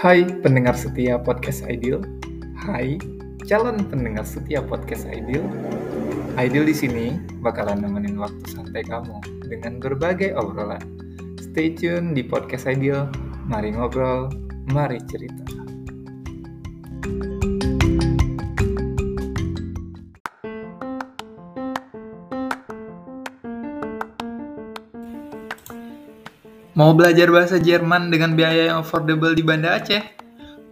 Hai pendengar setia podcast Ideal. Hai calon pendengar setia podcast Ideal. Ideal di sini bakalan nemenin waktu santai kamu dengan berbagai obrolan. Stay tune di podcast Ideal. Mari ngobrol, mari cerita. Mau belajar bahasa Jerman dengan biaya yang affordable di Banda Aceh?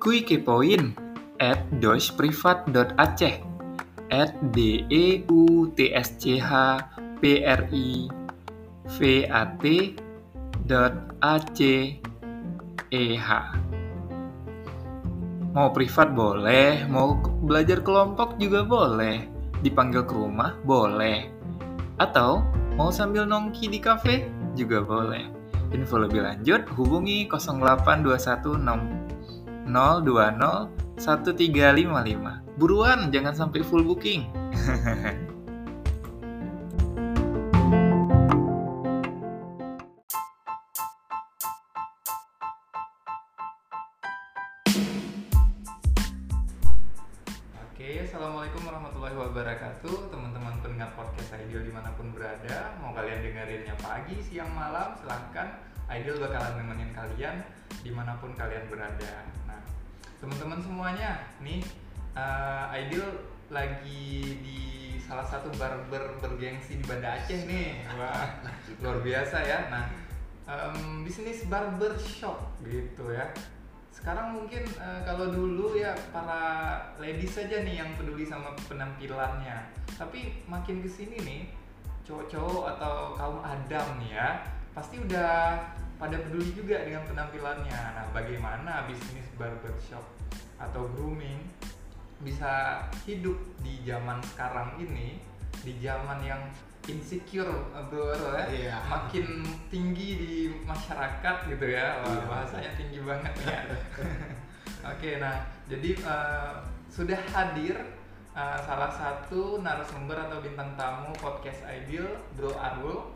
Kui kepoin at deutschprivat.aceh at d e u t s c h p r i v a t dot a c e h Mau privat boleh, mau belajar kelompok juga boleh, dipanggil ke rumah boleh, atau mau sambil nongki di kafe juga boleh. Info lebih lanjut hubungi 08216 020 1355. Buruan, jangan sampai full booking. assalamualaikum warahmatullahi wabarakatuh. Teman-teman pendengar podcast Ideal di mana pun berada mau kalian dengerinnya pagi, siang, malam silahkan. Ideal bakalan nemenin kalian di mana pun kalian berada. Nah teman-teman semuanya nih uh, Ideal lagi di salah satu barber bergengsi di Banda Aceh nih. Wah luar biasa ya. Nah um, bisnis barber shop gitu ya sekarang mungkin uh, kalau dulu ya para ladies saja nih yang peduli sama penampilannya. Tapi makin ke sini nih cowok-cowok atau kaum adam nih ya pasti udah pada peduli juga dengan penampilannya. Nah bagaimana bisnis barbershop atau grooming bisa hidup di zaman sekarang ini di zaman yang insecure bro ya. Iya. makin tinggi di masyarakat gitu ya. Wah, Iya. bahasanya tinggi banget ya. Oke nah jadi eh, sudah hadir eh, salah satu narasumber atau bintang tamu podcast Ideal Bro Arul.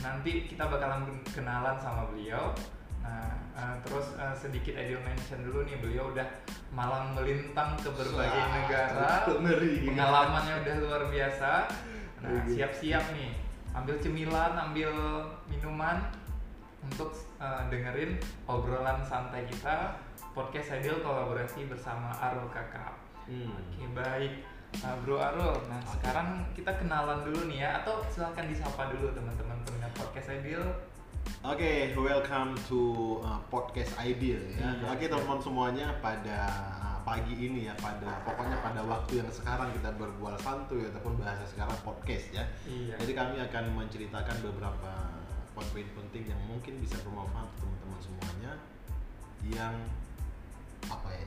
Nanti kita bakalan kenalan sama beliau. Nah eh, terus eh, sedikit Ideal mention dulu nih beliau udah malang melintang ke berbagai Wah, negara. ngeri. pengalamannya udah luar biasa nah Ngeri. siap-siap nih ambil cemilan ambil minuman untuk eh, dengerin obrolan santai kita podcast Ideal kolaborasi bersama Arul Kakak Hmm. Oke baik Uh, Bro Arul, nah Oke. sekarang kita kenalan dulu nih ya Atau silahkan disapa dulu teman-teman pendengar podcast Ideal Oke, welcome to uh, podcast Ideal ya. Iya. Oke teman-teman semuanya pada uh, pagi ini ya, pada pokoknya pada waktu yang sekarang kita berbual santuy ataupun bahasa sekarang podcast ya. Iya Jadi kami akan menceritakan beberapa poin-poin penting yang mungkin bisa bermanfaat untuk teman-teman semuanya yang apa ya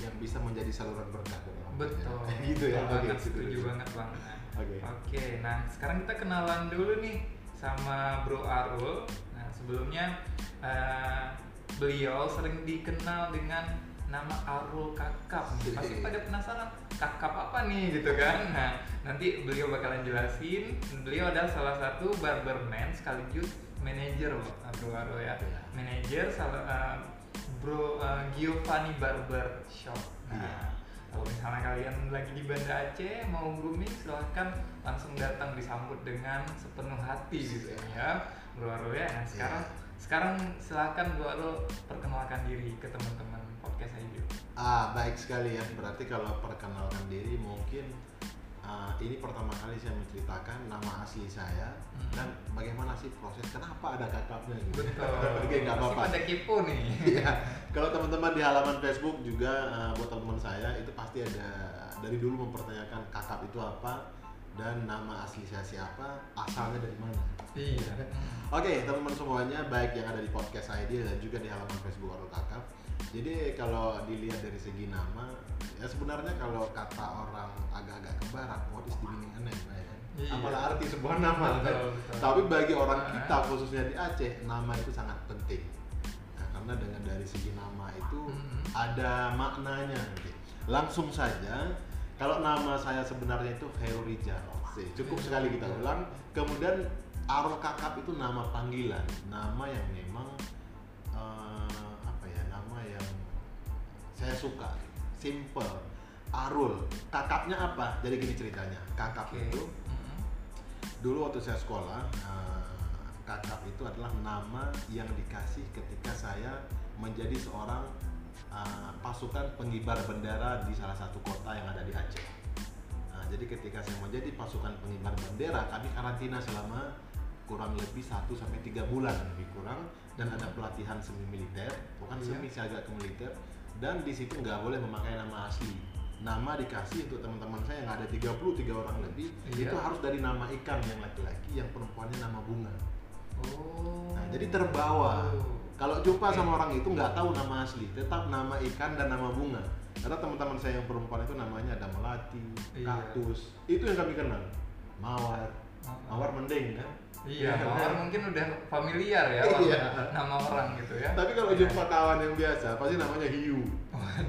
yang bisa menjadi saluran berkah Betul banyak. gitu ya. Oke, setuju gitu. banget bang Oke. Oke, nah sekarang kita kenalan dulu nih sama Bro Arul. Nah sebelumnya eh, beliau sering dikenal dengan nama Arul Kakap. Pasti pada penasaran Kakap apa nih gitu kan? Nah nanti beliau bakalan jelasin. Beliau adalah salah satu barberman sekaligus manajer Bro Arul ya. Iya. Manajer salah eh, Bro eh, Giovanni Barber Shop. Nah, Iya. kalau misalnya kalian lagi di Banda Aceh mau grooming silahkan langsung datang disambut dengan sepenuh hati gitu ya Bro Arul ya. Nah sekarang sekarang silahkan Bro Arul perkenalkan diri ke teman-teman podcast Ideal. Ah, baik sekali ya. Berarti kalau perkenalkan diri mungkin ah, ini pertama kali saya menceritakan nama asli saya Hmm. dan bagaimana sih proses kenapa ada kakaknya gitu. Betul. Oke, nggak apa-apa. pada kepo nih. Iya. Kalau teman-teman di halaman Facebook juga ah, buat teman saya itu pasti ada dari dulu mempertanyakan kakap itu apa dan nama asli saya siapa, asalnya dari mana. Iya. Oke, teman-teman semuanya, baik yang ada di podcast ID dan juga di halaman Facebook Arul Kakap. Jadi kalau dilihat dari segi nama, ya sebenarnya kalau kata orang agak-agak ke barat, what is the meaning a name, ya kan? Iya. Apalah arti sebuah nama, Betul, betul. Tapi bagi orang Nah. kita khususnya di Aceh, nama itu sangat penting. Nah, karena dengan dari segi nama itu Mhm. ada maknanya. nanti. Langsung saja, kalau nama saya sebenarnya itu Heru Rijal. Cukup sekali kita ulang. Kemudian Arul Kakap itu nama panggilan, nama yang memang eh, apa ya, nama yang saya suka simple Arul kakapnya apa jadi gini ceritanya kakap Oke. itu Mm-mm. dulu waktu saya sekolah eh, kakap itu adalah nama yang dikasih ketika saya menjadi seorang eh, pasukan pengibar bendera di salah satu kota yang ada di Aceh. Nah, jadi ketika saya menjadi pasukan pengibar bendera, kami karantina selama kurang lebih 1 sampai tiga bulan lebih kurang dan ada pelatihan semi militer, bukan Iya. semi sih agak ke militer dan di situ nggak boleh memakai nama asli. Nama dikasih untuk teman-teman saya yang ada 33 orang lebih Iya. itu harus dari nama ikan yang laki-laki, yang perempuannya nama bunga. Oh. Nah, jadi terbawa. Oh. Kalau jumpa sama orang itu nggak tahu nama asli, tetap nama ikan dan nama bunga. Karena teman-teman saya yang perempuan itu namanya ada melati, Iya. kaktus. Itu yang kami kenal. Mawar. Mawar mending kan? Iya, Iya. mawar mungkin udah familiar ya Iya. nama orang gitu ya. Tapi kalau Iya. jumpa kawan yang biasa, pasti namanya hiu.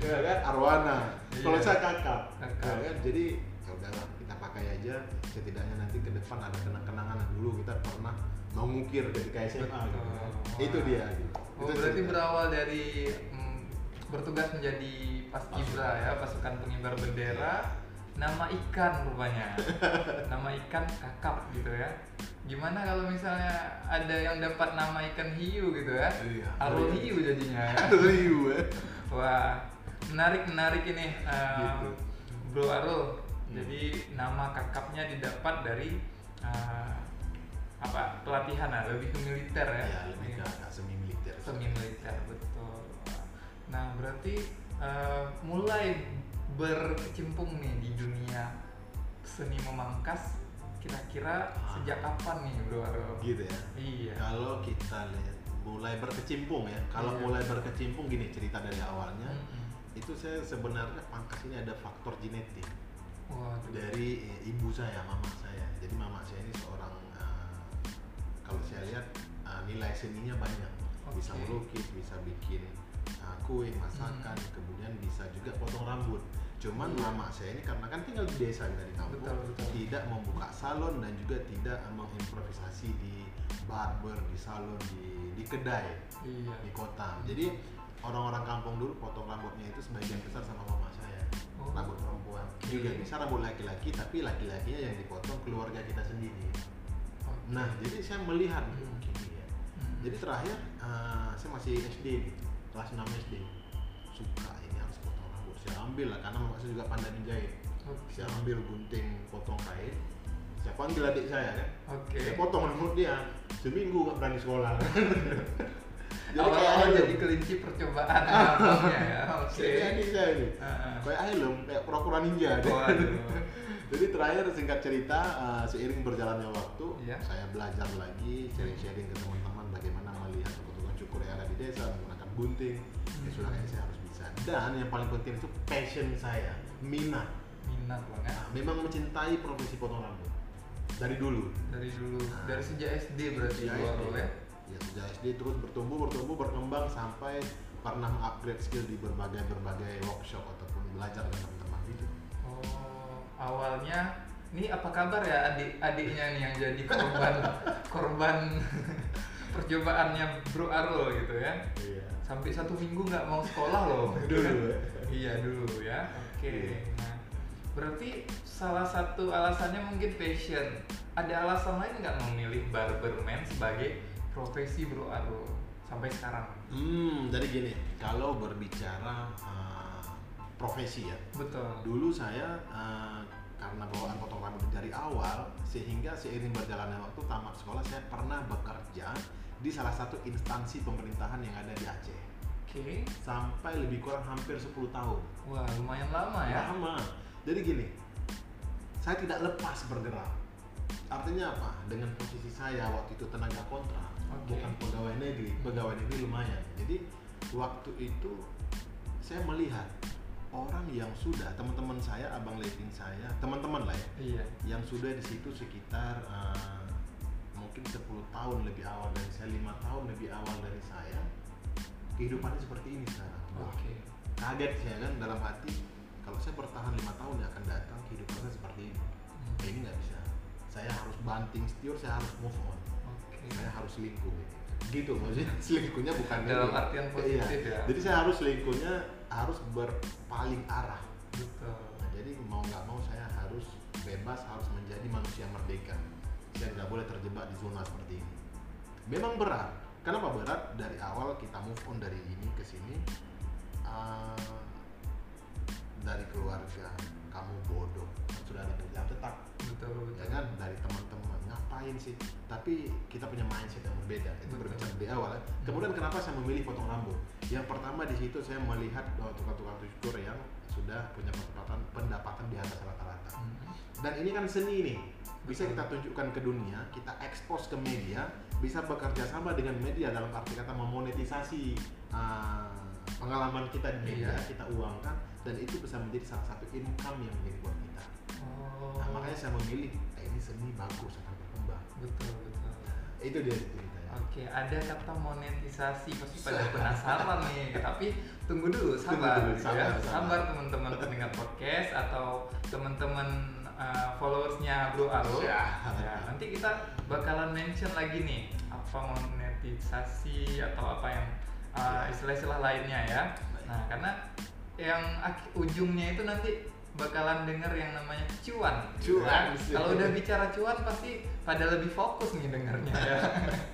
Ya kan? Arwana. Iya. Kalau saya kakap. Kakap. Ya kan? Jadi ya udahlah kita pakai aja. Setidaknya nanti ke depan ada kenang-kenangan dulu kita pernah mengukir ketika SMA. gitu. Betul. Itu dia. Gitu. Oh, Itu berarti cerita. berawal dari mm, bertugas menjadi paskibra ya, pasukan pengibar bendera. Nama ikan rupanya. nama ikan kakap gitu ya. Gimana kalau misalnya ada yang dapat nama ikan hiu gitu ya? Iya. Arul hiu jadinya ya. Hiu ya. Wah, menarik menarik ini Gitu. Bro Arul. Hmm. Jadi nama kakapnya didapat dari uh, apa pelatihan lah, lebih ke militer ya? Ya, lebih ke agak semi militer. Semi militer betul. Nah berarti uh, mulai berkecimpung nih di dunia seni memangkas. Kira-kira Ah. sejak kapan nih Bro? Gitu ya. Iya. Kalau kita lihat mulai berkecimpung ya. Kalau Iya. mulai berkecimpung gini cerita dari awalnya. Mm-mm. Itu saya sebenarnya pangkas ini ada faktor genetik Waduh. dari eh, ibu saya, mama saya. Jadi mama saya ini seorang eh, kalau saya lihat eh, nilai seninya banyak. Bisa Oke. melukis, bisa bikin eh, kue, masakan, kemudian bisa juga potong rambut. Cuman Hmm. Iya. mama saya ini karena kan tinggal di desa kita di kampung, Betul, betul. tidak membuka salon dan juga tidak mengimprovisasi di barber, di salon, di di kedai Iya. di kota. Jadi orang-orang kampung dulu potong rambutnya itu sebagian besar sama mama saya. Oh. Rambut perempuan. Oke. Juga bisa rambut laki-laki, tapi laki-lakinya yang dipotong keluarga kita sendiri. Nah, jadi saya melihat Hmm. oh, ya. Hmm. Jadi terakhir eh, saya masih SD kelas 6 SD. Suka ini harus potong rambut. Saya ambil lah karena mama saya juga pandai menjahit. Oke. Saya ambil gunting potong kain. Saya panggil adik saya kan. Oke. Saya potong rambut dia. Seminggu nggak berani sekolah. jadi Awal-awal kayak jadi kelinci percobaan ya. Oke. Jadi adik saya nih. Ah. Kayak helm, kayak pura-pura ninja. deh. Jadi terakhir singkat cerita uh, seiring berjalannya waktu Iya. saya belajar lagi sharing-sharing ke teman-teman bagaimana melihat tukang cukur yang ada di desa menggunakan gunting. Ya Hmm. sudah kayak saya harus bisa. Dan yang paling penting itu passion saya, minat. Minat banget Nah, memang mencintai profesi potong rambut dari dulu. dari dulu, Nah. dari sejak SD berarti Sejak gua SD. Rol, ya. Ya sejak SD terus bertumbuh bertumbuh berkembang sampai pernah upgrade skill di berbagai berbagai workshop ataupun belajar dengan teman-teman awalnya ini apa kabar ya adik-adiknya nih yang jadi korban korban percobaannya Bro Arul gitu ya. Iya. Sampai satu minggu nggak mau sekolah loh. gitu Dulu, kan. ya. Iya dulu ya. Oke. Iya. Nah, berarti salah satu alasannya mungkin passion. Ada alasan lain nggak memilih barberman sebagai profesi Bro Arul sampai sekarang? Hmm, jadi gini, kalau berbicara uh, profesi ya, Betul. dulu saya uh, karena bawaan potong rambut dari awal, sehingga seiring berjalannya waktu tamat sekolah saya pernah bekerja di salah satu instansi pemerintahan yang ada di Aceh Oke. sampai lebih kurang hampir 10 tahun. Wah lumayan lama ya. Lama. Jadi gini, saya tidak lepas bergerak. Artinya apa? Dengan posisi saya waktu itu tenaga kontrak, Oke. bukan pegawai negeri. Pegawai negeri lumayan. Jadi waktu itu saya melihat orang yang sudah teman-teman saya, abang leting saya, teman-teman lah ya, Iya. yang sudah di situ sekitar eh, mungkin 10 tahun lebih awal dari saya, lima tahun lebih awal dari saya, kehidupannya seperti ini sekarang. Oke. kaget saya kan dalam hati kalau saya bertahan lima tahun yang akan datang kehidupan saya seperti ini Hmm. ini nggak bisa saya harus banting setir saya harus move on Oke. saya harus selingkuh gitu. Gitu maksudnya selingkuhnya bukan Dalam ini. artian positif ya. jadi saya harus selingkuhnya harus berpaling arah. Betul. Nah, jadi mau nggak mau saya harus bebas harus menjadi manusia merdeka. Saya nggak boleh terjebak di zona seperti ini. Memang berat. Kenapa berat? Dari awal kita move on dari ini ke sini eh, dari keluarga kamu bodoh sudah ada kerjaan tetap betul betul ya kan dari teman-teman. Ngapain sih? Tapi kita punya mindset yang berbeda. Itu Betul. berbicara di awal ya. kemudian kenapa saya memilih potong rambut? Yang pertama di situ saya melihat oh, tukang-tukang cukur yang sudah punya pendapatan pendapatan di atas rata-rata. Hmm. dan ini kan seni nih. Bisa kita tunjukkan ke dunia kita expose ke media bisa bekerja sama dengan media dalam arti kata memonetisasi uh, pengalaman kita di media Iya. kita uangkan dan itu bisa menjadi salah satu income yang menjadi buat kita Nah, makanya saya memilih eh, ini seni bagus akan berkembang. betul betul Itu dia ceritanya. Oke, ada kata monetisasi pasti pada penasaran nih. Tapi tunggu dulu, sabar, Tunggu dulu, gitu ya. sabar, sabar. Sabar teman-teman pendengar podcast atau teman-teman uh, followersnya Bro Arul. Ya. Ya, nanti kita bakalan mention lagi nih apa monetisasi atau apa yang uh, istilah-istilah lainnya ya. Nah, karena yang ujungnya itu nanti bakalan denger yang namanya cuan. gitu Cuan, ya. sih. Kalau udah bicara cuan pasti pada lebih fokus nih dengernya ya.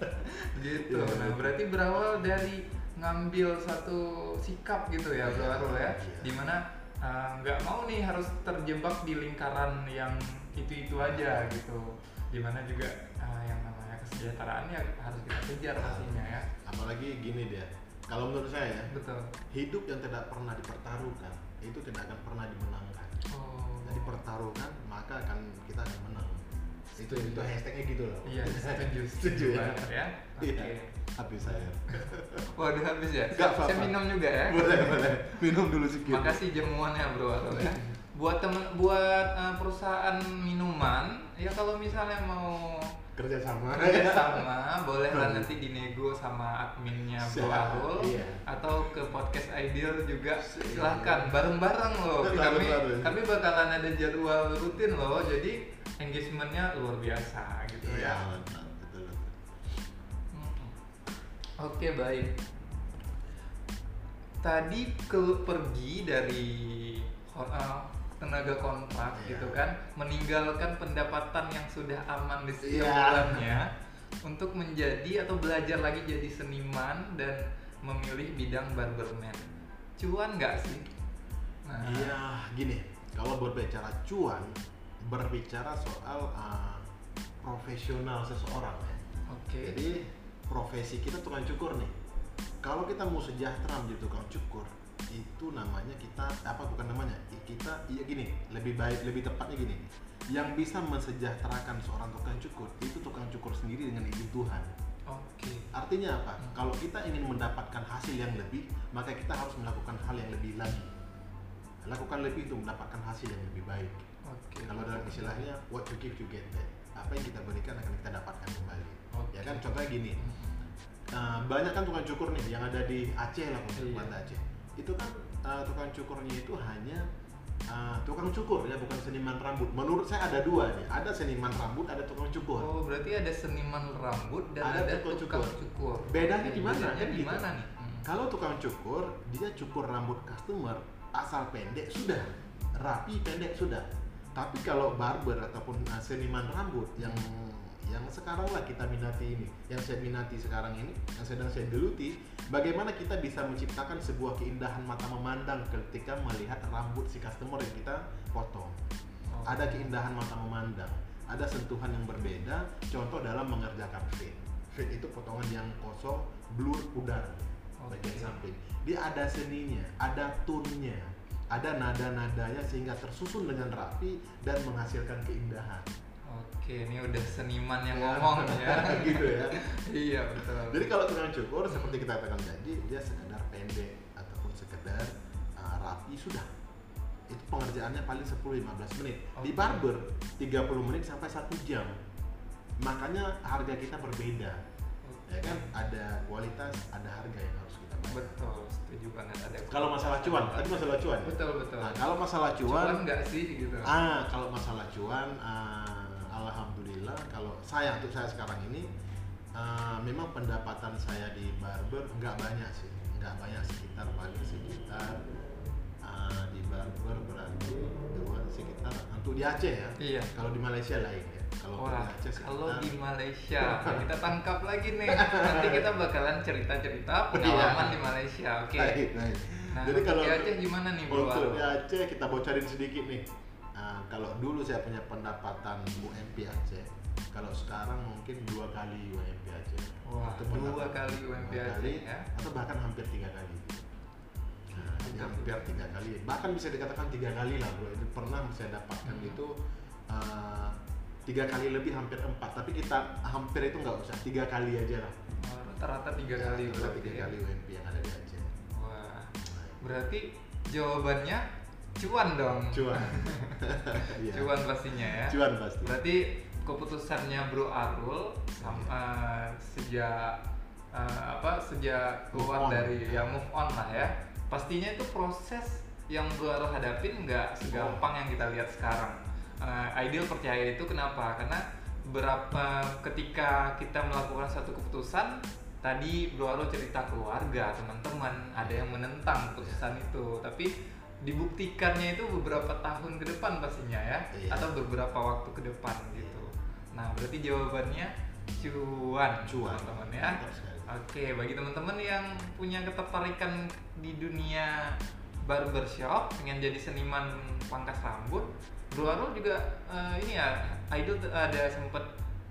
gitu. Iya, Nah, berarti berawal dari ngambil satu sikap gitu ya, Bro Iya, Arul ya. iya. Di mana uh, nggak mau nih harus terjebak di lingkaran yang itu-itu aja gitu. Di mana juga uh, yang namanya kesejahteraan ya harus kita kejar pastinya ya. Apalagi gini dia. Kalau menurut saya ya, Betul. hidup yang tidak pernah dipertaruhkan itu tidak akan pernah dimenangkan. Oh. Jadi pertaruhkan maka akan kita akan menang. Itu itu hashtagnya gitu loh. Iya, setuju, Setuju ya. ya. Oke. Iya. Habis saya. Waduh habis ya. Nggak apa-apa. Saya minum juga ya. boleh boleh. Minum dulu sedikit. Makasih jamuannya bro ya. Buat temen, buat uh, perusahaan minuman, ya kalau misalnya mau Kerja sama. kerja sama, boleh lah nanti dinego sama adminnya Arul iya. atau ke podcast Ideal juga silahkan bareng-bareng loh. Kami Bareng-bareng. kami bakalan ada jadwal rutin loh, jadi engagementnya luar biasa gitu Iya, ya. betul. betul. Mm-mm. Oke baik. Tadi ke pergi dari uh, tenaga kontrak Iya. gitu kan, meninggalkan pendapatan yang sudah aman di setiap Iya. bulannya untuk menjadi atau belajar lagi jadi seniman dan memilih bidang barberman. Cuan nggak sih? Nah, Iya, gini. Kalau berbicara cuan, berbicara soal uh, profesional seseorang ya. Oke. Jadi profesi kita tukang cukur nih. Kalau kita mau sejahtera menjadi tukang cukur, itu namanya kita apa bukan namanya? Kita iya gini, lebih baik lebih tepatnya gini. Yang bisa mensejahterakan seorang tukang cukur itu tukang cukur sendiri dengan izin Tuhan. Oke. Artinya apa? Hmm. Kalau kita ingin mendapatkan hasil yang lebih, maka kita harus melakukan hal yang lebih lagi. Lakukan lebih untuk mendapatkan hasil yang lebih baik. Oke. Kalau dalam istilahnya, what you give you get back. Apa yang kita berikan akan kita dapatkan kembali. Oke. Ya kan? Contohnya gini, Mm-mm. uh, banyak kan tukang cukur nih yang ada di Aceh lah. Banda Aceh. Itu kan uh, tukang cukurnya itu hanya uh, tukang cukur ya, bukan seniman rambut. Menurut saya ada dua nih, ada seniman rambut, ada tukang cukur. Oh, berarti ada seniman rambut dan Ada ada, tukang tukang cukur. cukur. Bedanya gimana? bedanya Kan gitu. nih? Hmm. Kalau tukang cukur, dia cukur rambut customer asal pendek sudah, rapi pendek sudah. Tapi kalau barber ataupun uh, seniman rambut yang yang sekarang lah kita minati ini, yang saya minati sekarang ini, yang sedang saya geluti, bagaimana kita bisa menciptakan sebuah keindahan mata memandang ketika melihat rambut si customer yang kita potong. Oh. Ada keindahan mata memandang, ada sentuhan yang berbeda. Contoh dalam mengerjakan fade. Fade itu potongan yang kosong, blur udara Oke. bagian samping. Dia ada seninya, ada tone-nya, ada nada-nadanya sehingga tersusun dengan rapi dan menghasilkan keindahan. Oke, ini udah seniman yang Ya. ngomong ya. gitu ya. iya betul. Jadi kalau tukang cukur seperti kita katakan tadi, dia sekedar pendek ataupun sekedar uh, rapi sudah. Itu pengerjaannya paling 10-15 menit. Di Oke. barber 30 menit sampai 1 jam. Makanya harga kita berbeda. Ya kan? Ada kualitas, ada harga yang harus kita bayar. betul, setuju banget ada. Kalau masalah cuan, tadi masalah cuan. ya? Betul betul. Nah, kalau masalah cuan cuan, nggak sih gitu? ah kalau masalah cuan, ah, alhamdulillah kalau saya untuk saya sekarang ini ah, memang pendapatan saya di barber nggak banyak sih nggak banyak sekitar paling sekitar uh, di barber berarti dua sekitar untuk di Aceh ya Iya. kalau di Malaysia lain ya kalau Wah, di Aceh sekitar kalau di Malaysia kita tangkap lagi nih. Nanti kita bakalan cerita-cerita pengalaman Iya. di Malaysia. Oke. Baik, baik. Nah, jadi kalau di Aceh gimana nih, Bro? untuk di Aceh kita bocorin sedikit nih Nah, kalau dulu saya punya pendapatan UMP Aceh kalau sekarang mungkin dua kali UMP Aceh Wah, Itu dua kali UMP Aceh kali, ya. atau bahkan hampir tiga kali nah, ini hampir tiga kali bahkan bisa dikatakan tiga kali lah bro itu pernah saya dapatkan Hmm. itu uh, tiga kali lebih hampir empat tapi kita hampir itu nggak usah tiga kali aja lah Oh, Rata-rata tiga kali Rata-rata berarti. tiga ya. kali UMP yang ada di Aceh Wah, berarti jawabannya cuan dong. cuan Iya. Cuan pastinya ya. cuan pasti Berarti keputusannya Bro Arul sam- eh, sejak eh, apa sejak keluar dari ya move on lah ya. Pastinya itu proses yang Bro Arul hadapin nggak segampang yang kita lihat sekarang. Eh, Ideal percaya itu kenapa? Karena berapa ketika kita melakukan satu keputusan tadi Bro Arul cerita keluarga teman-teman ada yang menentang keputusan itu tapi dibuktikannya itu beberapa tahun ke depan pastinya ya Iya. atau beberapa waktu ke depan gitu. Nah, berarti jawabannya cuan, Cuan. teman-teman ya. Oke, bagi teman-teman yang punya ketertarikan di dunia barbershop, pengen jadi seniman pangkas rambut, Bro Arul juga eh, ini ya, Idol ada sempat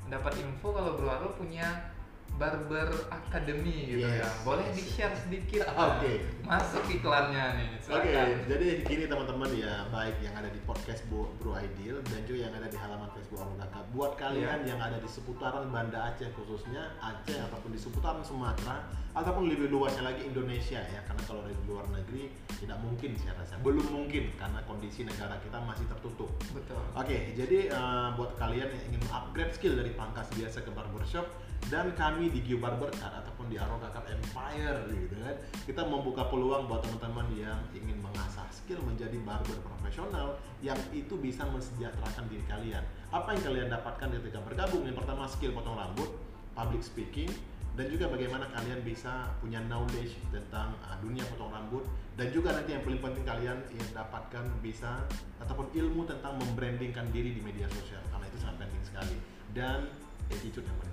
dapat info kalau Bro Arul punya barber academy gitu Yes, ya. Boleh yes. di-share sedikit? Oke. Masuk iklannya nih. Oke, Silakan. jadi gini teman-teman ya, baik yang ada di podcast Bro, Bro Ideal dan juga yang ada di halaman Facebook Alun Kakak. Buat kalian yang ada di seputaran Banda Aceh khususnya Aceh ataupun di seputaran Sumatera ataupun lebih luasnya lagi Indonesia ya, karena kalau dari luar negeri tidak mungkin saya rasa, belum mungkin karena kondisi negara kita masih tertutup. Betul. Oke, jadi eh, buat kalian yang ingin upgrade skill dari pangkas biasa ke barbershop dan kami di Gio Barber Cut ataupun di Aroka Cut Empire gitu kan, kita membuka peluang buat teman-teman yang ingin mengasah skill menjadi barber profesional yang itu bisa mensejahterakan diri kalian. Apa yang kalian dapatkan ketika bergabung? Yang pertama skill potong rambut, public speaking, dan juga bagaimana kalian bisa punya knowledge tentang uh, dunia potong rambut. Dan juga nanti yang paling penting kalian yang dapatkan bisa ataupun ilmu tentang membrandingkan diri di media sosial. Karena itu sangat penting sekali. Dan attitude yang penting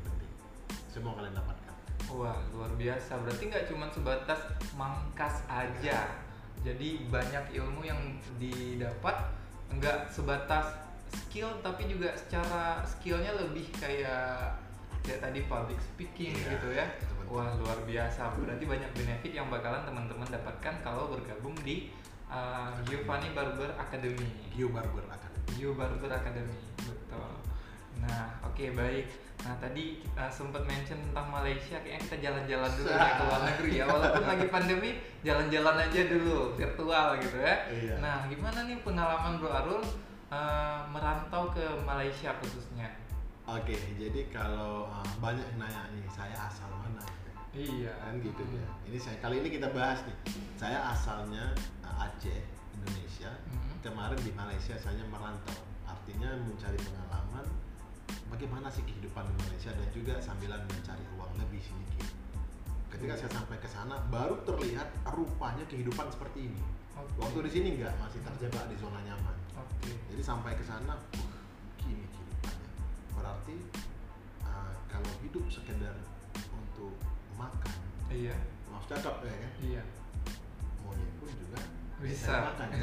semua kalian dapatkan Wah luar biasa. Berarti nggak cuma sebatas mangkas aja. Jadi banyak ilmu yang didapat nggak sebatas skill tapi juga secara skillnya lebih kayak kayak tadi public speaking Iya, gitu ya. Wah luar biasa. Berarti banyak benefit yang bakalan teman-teman dapatkan kalau bergabung di uh, Giovanni Barber Academy. Gio Barber Academy Gio Barber Academy, betul. Nah, oke baik. Nah tadi kita sempat mention tentang Malaysia, kayaknya kita jalan-jalan dulu ya ke luar negeri ya. Walaupun lagi pandemi, jalan-jalan aja dulu virtual gitu ya. Iya. Nah, gimana nih pengalaman Bro Arul eh, merantau ke Malaysia khususnya? oke jadi kalau uh, banyak yang nanya nih saya asal mana Iya. kan gitu ya ini saya kali ini kita bahas nih saya asalnya uh, Aceh Indonesia Mhm. kemarin di Malaysia saya merantau artinya mencari pengalaman bagaimana sih kehidupan di Malaysia dan juga sambilan mencari uang lebih sedikit ketika saya sampai ke sana baru terlihat rupanya kehidupan seperti ini Oke. waktu di sini enggak masih terjebak di zona nyaman Oke. jadi sampai ke sana uh, gini kehidupannya berarti uh, kalau hidup sekedar untuk makan Iya. maaf cakap ya kan Iya. monyet pun juga Bisa. makan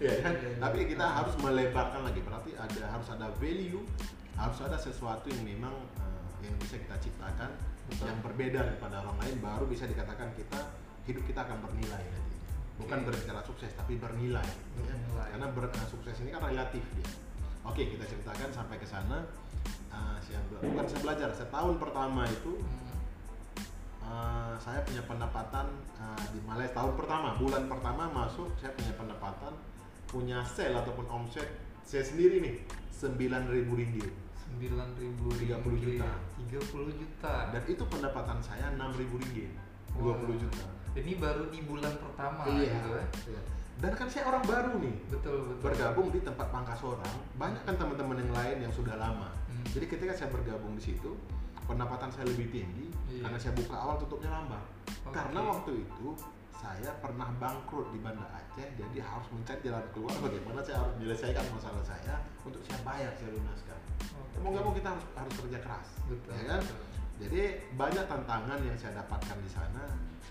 ya kan Iya, iya. tapi kita harus melebarkan lagi berarti ada harus ada value harus ada sesuatu yang memang uh, yang bisa kita ciptakan Betul. yang berbeda daripada orang lain baru bisa dikatakan kita hidup kita akan bernilai nantinya bukan Oke. berbicara sukses tapi bernilai, ya. Bernilai. karena ber- uh, sukses ini kan relatif dia oke kita ceritakan sampai ke sana uh, saya bela- bukan saya belajar setahun pertama itu Hmm. Uh, saya punya pendapatan uh, di Malaysia tahun pertama bulan pertama masuk saya punya pendapatan punya sale ataupun omset saya sendiri nih 9.000 ringgit Sembilan ribu 30 juta. Tiga puluh juta. dan itu pendapatan saya 6.000 ringgit 20 Wah. juta Ini baru di bulan pertama iya gitu ya. iya. dan kan saya orang baru nih Betul betul. bergabung di tempat pangkas orang banyak kan teman-teman yang lain yang sudah lama Hmm. jadi ketika saya bergabung di situ pendapatan saya lebih tinggi Iya. karena saya buka awal tutupnya lambat. Oke. Karena waktu itu saya pernah bangkrut di Banda Aceh, jadi harus mencari jalan keluar bagaimana saya harus menyelesaikan masalah saya untuk saya bayar, saya lunaskan. Oke. Mau nggak mau kita harus harus kerja keras, Betul, ya kan? betul. Jadi banyak tantangan yang saya dapatkan di sana.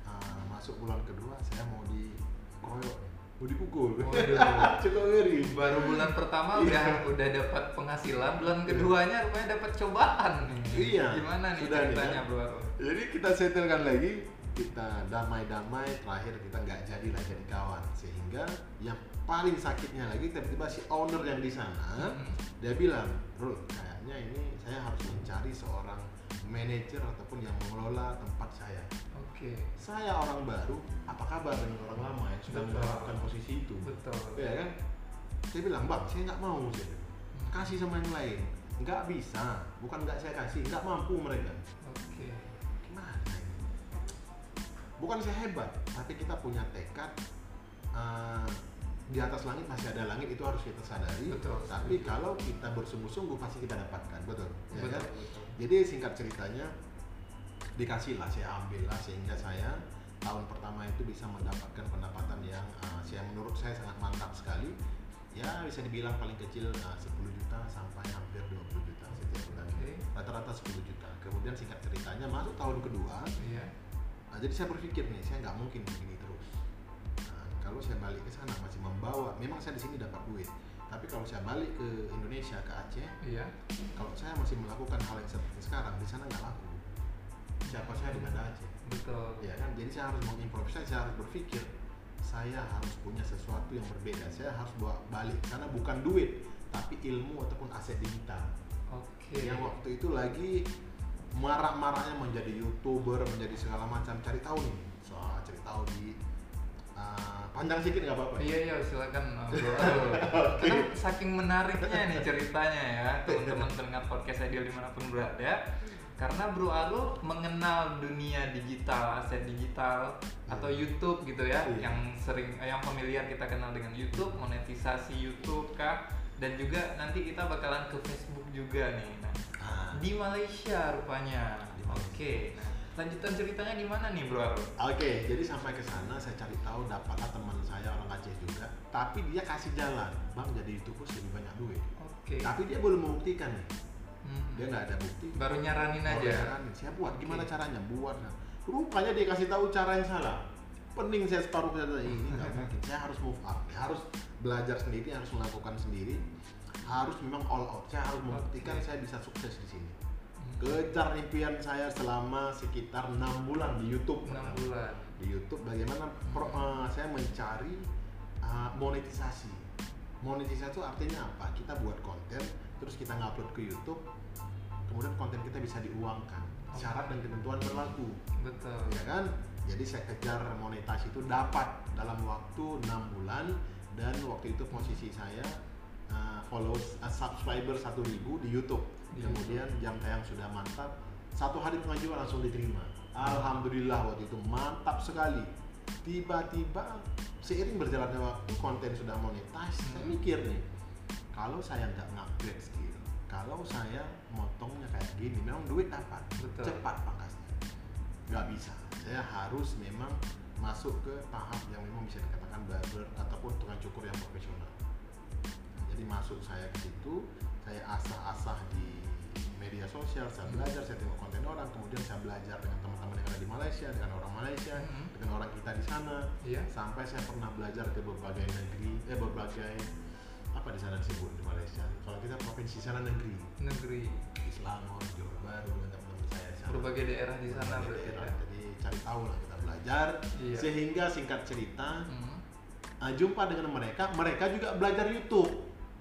Uh, masuk bulan kedua saya mau dikeroyok, mau dipukul. Cukup ngeri. Baru bulan pertama udah udah dapat penghasilan, bulan keduanya rupanya dapat cobaan. Iya, Gimana nih sudah nih, ceritanya, kan? Bro? Jadi kita setelkan lagi, kita damai-damai, terakhir kita nggak jadi lah jadi kawan. Sehingga yang paling sakitnya lagi tiba-tiba si owner yang di sana Hmm. dia bilang, Rul, kayaknya ini saya harus mencari seorang manajer ataupun yang mengelola tempat saya. Oke. Saya orang baru, apa kabar dengan orang lama yang sudah mendapatkan posisi itu? Betul. Ya kan? Saya bilang, bang, saya nggak mau saya. Kasih sama yang lain. Nggak bisa, bukan nggak saya kasih, nggak mampu mereka. Oke. Gimana ini? Bukan saya hebat, tapi kita punya tekad. eh, di atas langit masih ada langit itu harus kita sadari. Betul. Tapi kalau kita bersungguh-sungguh pasti kita dapatkan, betul. Ya Betul, kan? betul. Jadi singkat ceritanya dikasih lah, saya ambil lah sehingga saya tahun pertama itu bisa mendapatkan pendapatan yang eh, saya menurut saya sangat mantap sekali. Ya bisa dibilang paling kecil eh, 10 juta sampai hampir 20 juta setiap bulan. Rata-rata 10 juta. Kemudian singkat ceritanya masuk tahun kedua, Iya. Nah, jadi saya berpikir nih, saya nggak mungkin begini terus. Nah, kalau saya balik ke sana masih membawa, memang saya di sini dapat duit. Tapi kalau saya balik ke Indonesia ke Aceh, Iya. kalau saya masih melakukan hal yang seperti sekarang di sana nggak laku. Siapa saya di Banda Aceh? Betul. Ya kan, jadi saya harus mengimprovisasi, saya harus berpikir saya harus punya sesuatu yang berbeda. Saya harus bawa balik karena bukan duit, tapi ilmu ataupun aset digital Oke. yang waktu itu lagi marak-maraknya menjadi youtuber menjadi segala macam cari tahu nih soal cari tahu di uh, panjang sedikit nggak apa-apa Iya iya silakan. Karena saking menariknya nih ceritanya ya teman-teman pendengar podcast Ideal di mana pun berada. Karena Bro Arul mengenal dunia digital, aset digital atau YouTube gitu ya, Iya. yang sering eh, yang familiar kita kenal dengan YouTube, monetisasi YouTube kah, dan juga nanti kita bakalan ke Facebook juga nih. Nah, Ah, di Malaysia rupanya. Di Malaysia. Oke. Nah, lanjutan ceritanya gimana nih Bro Arul? oke jadi sampai ke sana saya cari tahu dapatlah teman saya orang Aceh juga tapi dia kasih jalan bang jadi youtuber lebih banyak duit Oke. tapi dia belum membuktikan nih Hmm. dia nggak ada bukti. Baru nyaranin Baru aja. nyaranin. saya buat? Gimana caranya? Buat. Nah. rupanya dia kasih tahu cara yang salah. Pening saya separuh kata ini nggak mungkin. Saya harus move up. Harus belajar sendiri harus melakukan sendiri. Harus memang all out. Saya harus membuktikan Oke. saya bisa sukses di sini. Kejar impian saya selama sekitar enam bulan di YouTube. 6 bulan. di YouTube bagaimana pro- eh, saya mencari uh, monetisasi. Monetisasi itu artinya apa? Kita buat konten terus kita ngupload ke YouTube kemudian konten kita bisa diuangkan. Syarat dan ketentuan berlaku. Betul. ya kan? Jadi saya kejar monetasi itu dapat dalam waktu enam bulan dan waktu itu posisi saya uh, followers uh, subscriber 1000 di YouTube. Di kemudian jam tayang sudah mantap satu hari pengajuan langsung diterima. Alhamdulillah waktu itu mantap sekali. Tiba-tiba seiring berjalannya waktu konten sudah monetize saya Hmm. mikir nih kalau saya nggak ngupgrade skill kalau saya motongnya kayak gini memang duit dapat Betul. cepat pangkasnya nggak bisa saya harus memang masuk ke tahap yang memang bisa dikatakan barber ataupun tukang cukur yang profesional jadi masuk saya ke situ saya asah-asah di media sosial saya belajar saya tengok konten orang kemudian saya belajar dengan teman-teman yang ada di Malaysia dengan orang Malaysia Mhm. dengan orang kita di sana Iya. sampai saya pernah belajar ke berbagai negeri eh berbagai apa di sana disebut di Malaysia kalau kita provinsi sana negeri Negeri. di Selangor Johor Baru dengan teman-teman saya sana Berbagai daerah di sana berarti daerah. ya. jadi cari tahu lah kita belajar Iya. sehingga singkat cerita Hmm. uh, jumpa dengan mereka mereka juga belajar YouTube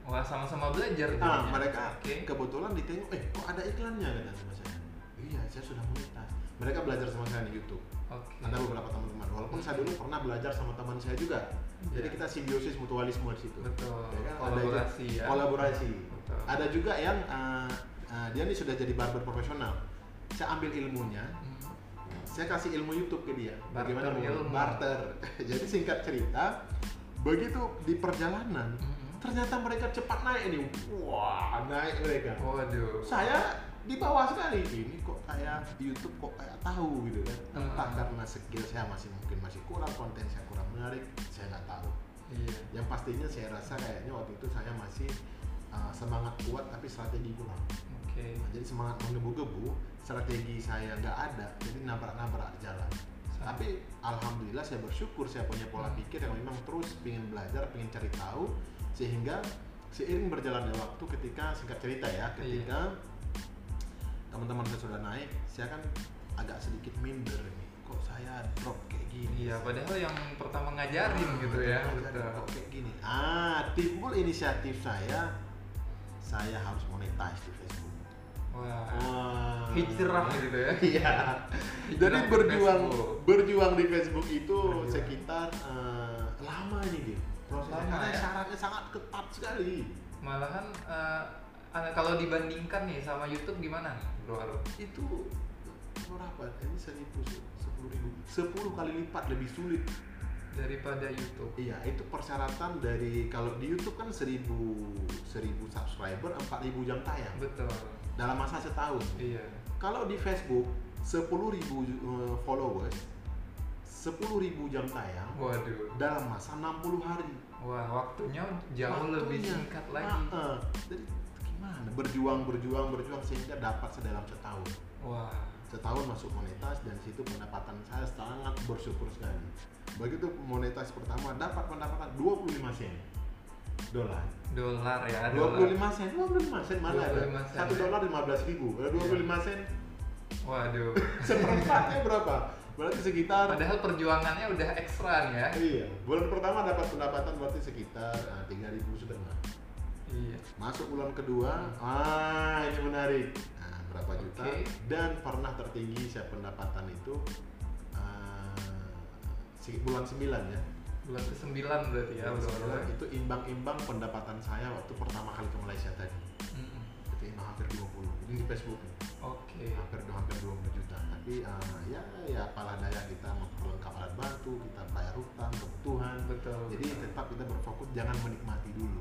Wah sama-sama belajar Nah, jadinya. mereka Oke. kebetulan ditengok, eh kok ada iklannya kata sama saya. Iya, saya sudah monetas. Mereka belajar sama saya di YouTube. Oke. Ada beberapa teman-teman. Walaupun saya dulu pernah belajar sama teman saya juga. Jadi Iya. kita simbiosis mutualisme di situ. Betul. Ya kan? Ada Kolaborasi juga- ya. Kolaborasi. Betul. Ada juga yang uh, uh, dia nih sudah jadi barber profesional. Saya ambil ilmunya, Hmm. saya kasih ilmu YouTube ke dia. Barter Bagaimana ilmu. barter. jadi singkat cerita, begitu di perjalanan Mhm. ternyata mereka cepat naik nih wah naik mereka Waduh. saya di bawah sekali ini kok kayak YouTube kok kayak tahu gitu kan entah Hmm. karena skill saya masih mungkin masih kurang konten saya kurang menarik saya nggak tahu Iya. yang pastinya saya rasa kayaknya waktu itu saya masih uh, semangat kuat tapi strategi kurang Oke. Nah, jadi semangat menggebu-gebu strategi saya nggak ada jadi nabrak-nabrak jalan Sama. tapi alhamdulillah saya bersyukur saya punya pola Hmm. pikir yang memang terus ingin belajar ingin cari tahu sehingga seiring berjalannya waktu ketika singkat cerita ya ketika teman-teman saya sudah naik saya kan agak sedikit minder nih kok saya drop kayak gini Iya, padahal yang pertama ngajarin gitu ya. Ngajarin Betul. kok kayak gini ah timbul inisiatif saya saya harus monetize di Facebook Wah. Wah. Hijrah gitu ya. Iya. Jadi berjuang Facebook. berjuang di Facebook itu Berjuang. sekitar eh, lama ini gitu. Prosesnya karena ya? syaratnya sangat ketat sekali. Malahan eh, kalau dibandingkan nih sama YouTube gimana nih, Bro? Itu berapa? Ini seribu sepuluh ribu sepuluh kali lipat lebih sulit. Daripada YouTube. Iya, itu persyaratan dari kalau di YouTube kan seribu seribu subscriber empat ribu jam tayang Betul. dalam masa setahun. Iya. Kalau di Facebook 10.000 eh, followers 10.000 jam tayang Waduh. dalam masa 60 hari. Wah, waktunya jauh lebih Waktunya. singkat lagi. Ah, ah. Jadi gimana? Berjuang, berjuang, berjuang sehingga dapat sedalam setahun. Wah. Setahun masuk monetas dan situ pendapatan saya sangat bersyukur sekali. Begitu monetas pertama dapat pendapatan 25 sen dolar. Dolar ya, 25 dolar. sen, 25 sen mana ada? 25 sen, Satu dolar 15 ribu. Kalau 25 sen Waduh. seperempatnya berapa? Berarti sekitar Padahal perjuangannya udah ekstra nih ya. Iya, bulan pertama dapat pendapatan berarti sekitar ah, tiga ribu setengah. Iya. Masuk bulan kedua, ah ini menarik. Nah, berapa juta? Oke. Dan pernah tertinggi saya pendapatan itu si- bulan 9 ya. Bulan ke-9 berarti ya, Bulan Bro 9 Arul. itu imbang-imbang pendapatan saya waktu pertama kali ke Malaysia tadi. Mm-mm. Itu imbang hampir 20. Ini di Facebook. Oke. Hampir hampir 20 juta. Tapi ah, ya ya apalah daya kita memperlengkap alat bantu, kita bayar hutang, kebutuhan. Betul. Jadi betul. tetap kita berfokus jangan menikmati dulu.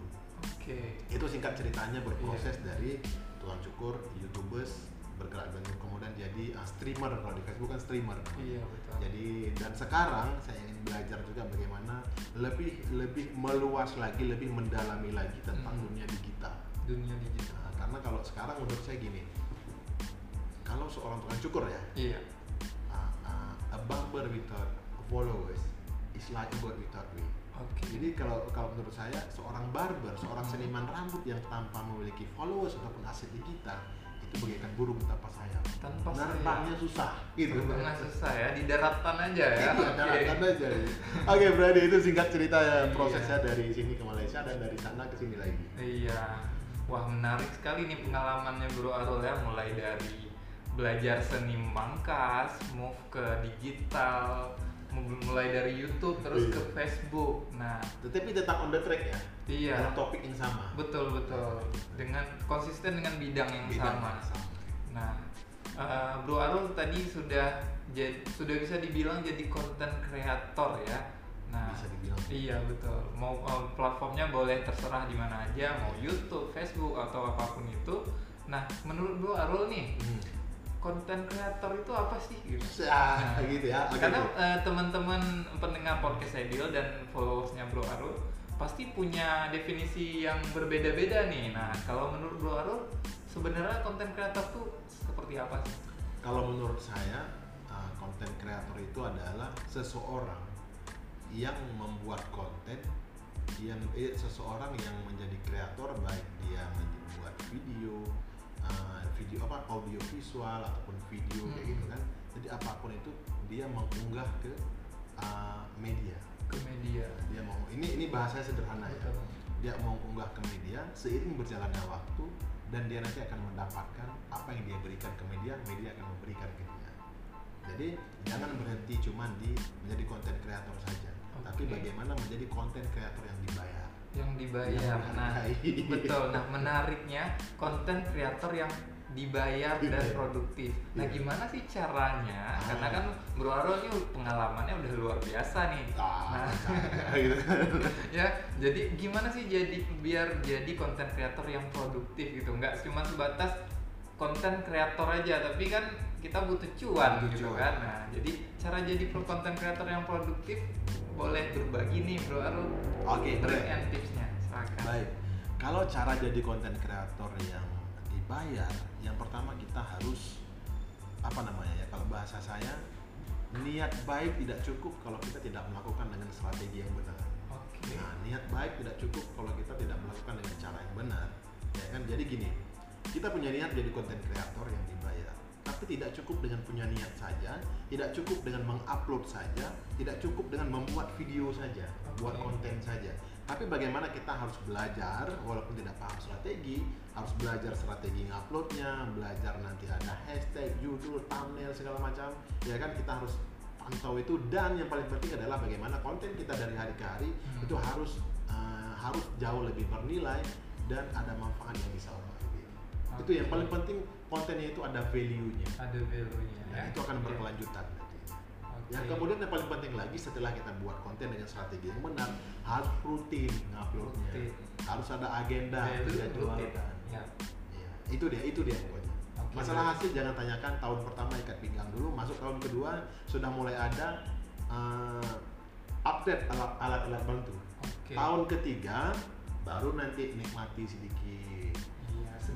Oke. Itu singkat ceritanya berproses Iya. dari tukang cukur, youtubers bergerak dan kemudian jadi uh, streamer kalau di Facebook kan streamer. Iya, betul. Jadi dan sekarang saya ingin belajar juga bagaimana lebih lebih meluas lagi, lebih mendalami lagi tentang Hmm. dunia digital. dunia digital. Nah, karena kalau sekarang menurut saya gini, kalau seorang tukang cukur ya, Iya. uh, uh, a barber without followers is like a bird without wing. Oke. Jadi kalau kalau menurut saya seorang barber, seorang seniman rambut yang tanpa memiliki followers ataupun aset digital itu bagaikan burung tanpa sayap. tanpa Nerbangnya susah gitu. Terbangnya susah ya, di daratan aja ya. Iya, Oke. daratan aja. Oke, berarti itu singkat cerita ya Iya. prosesnya dari sini ke Malaysia dan dari sana ke sini lagi. Iya. Wah, menarik sekali nih pengalamannya Bro Arul ya, mulai dari belajar seni mangkas, move ke digital, mulai dari YouTube terus Iya. ke Facebook. Nah, Tetapi tetap on the track ya. iya. Dengan topik yang sama. Betul betul. Dengan konsisten dengan bidang yang Bidang sama. yang sama. Nah, eh, Bro Arul tadi sudah jadi sudah bisa dibilang jadi konten kreator ya. Nah, Bisa dibilang. Iya betul. Mau eh, platformnya boleh terserah di mana aja, mau YouTube, Facebook atau apa pun itu. Nah, menurut Bro Arul nih, Hmm. Konten kreator itu apa sih? Gitu. Ah, gitu ya. Oke, Karena eh, teman-teman pendengar podcast Ideal dan followersnya Bro Arul pasti punya definisi yang berbeda-beda nih. Nah, kalau menurut Bro Arul sebenarnya konten kreator tuh seperti apa sih? Kalau menurut saya, uh, konten kreator itu adalah seseorang yang membuat konten yang eh, seseorang yang menjadi kreator baik dia membuat video uh, video apa audio visual ataupun video kayak Hmm. gitu kan jadi apa pun itu dia mengunggah ke uh, media Ke media. dia mau ini ini bahasanya sederhana ya Betul. dia mau unggah ke media seiring berjalannya waktu dan dia nanti akan mendapatkan apa yang dia berikan ke media media akan memberikan ke dia jadi jangan berhenti cuma di menjadi konten kreator saja tapi Oke. bagaimana menjadi konten kreator yang dibayar yang dibayar. Nah, betul. Nah, menariknya konten kreator yang dibayar dan Iya. produktif. Nah, Iya. gimana sih caranya? Ah. Karena kan Bro Arul ini pengalamannya udah luar biasa nih. ah, Nah, gitu. ya, jadi gimana sih jadi biar jadi konten kreator yang produktif gitu? Nggak cuma sebatas konten kreator aja tapi kan kita butuh cuan Butuh gitu cuan. kan nah jadi cara jadi pro konten kreator yang produktif boleh berbagi nih bro Arul Oke, trik boleh. and tipsnya silakan Baik, kalau cara jadi konten kreator yang dibayar, yang pertama kita harus apa namanya ya? Kalau bahasa saya, niat baik tidak cukup kalau kita tidak melakukan dengan strategi yang benar. oke Nah, niat baik tidak cukup kalau kita tidak melakukan dengan cara yang benar. Ya kan? Jadi gini, kita punya niat jadi konten kreator yang dibayar. Tapi tidak cukup dengan punya niat saja, tidak cukup dengan mengupload saja, tidak cukup dengan membuat video saja, buat Oke. konten saja. Tapi bagaimana kita harus belajar, walaupun tidak paham strategi, harus belajar strategi nguploadnya, belajar nanti ada hashtag, judul, thumbnail segala macam. Ya kan kita harus pantau itu dan yang paling penting adalah bagaimana konten kita dari hari ke hari Hmm. itu harus uh, harus jauh lebih bernilai dan ada manfaat yang bisa orang. Itu yang paling penting kontennya itu ada value-nya. ada value-nya Nah, ya itu akan berkelanjutan. Oke. Yang kemudian yang paling penting lagi setelah kita buat konten dengan strategi yang benar harus rutin nguploadnya. Rutin. Harus ada agenda rutin. dijadwalkan. ya Iya, itu dia, itu dia pokoknya. Oke, Masalah hasil jangan tanyakan tahun pertama ikat pinggang dulu, masuk tahun kedua sudah mulai ada uh, update alat alat alat bantu. oke Tahun ketiga baru nanti nikmati sedikit.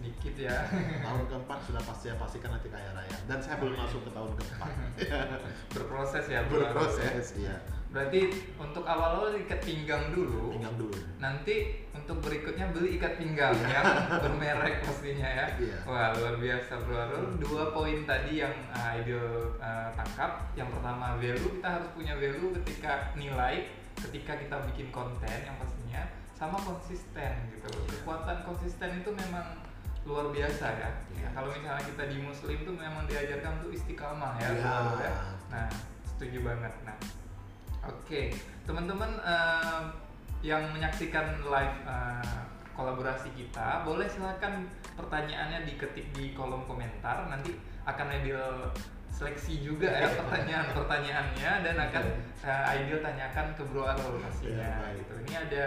Iya sedikit ya Tahun keempat sudah pasti saya pastikan nanti kaya raya. Dan saya belum masuk ke tahun keempat. berproses ya. Berproses, iya. berarti untuk awal-awal ikat pinggang dulu Pinggang dulu. nanti untuk berikutnya beli ikat pinggang yang bermerek pastinya ya. Iya. Wah luar biasa Bro Arul. Dua poin tadi yang uh, Ideal uh, tangkap. Yang pertama value kita harus punya value ketika nilai, ketika kita bikin konten yang pastinya sama konsisten gitu. Kekuatan konsisten itu memang luar biasa ya. Iya. Ya, kalau misalnya kita di Muslim tuh memang diajarkan tuh istiqamah ya. Iya. Arul, ya. Nah setuju banget. Nah Oke, teman-teman eh, yang menyaksikan live eh, kolaborasi kita, boleh silakan pertanyaannya diketik di kolom komentar. Nanti akan Aidil seleksi juga ya pertanyaan-pertanyaannya dan akan eh, Aidil tanyakan ke Bro Arul Iya, pastinya. baik. gitu. Ini ada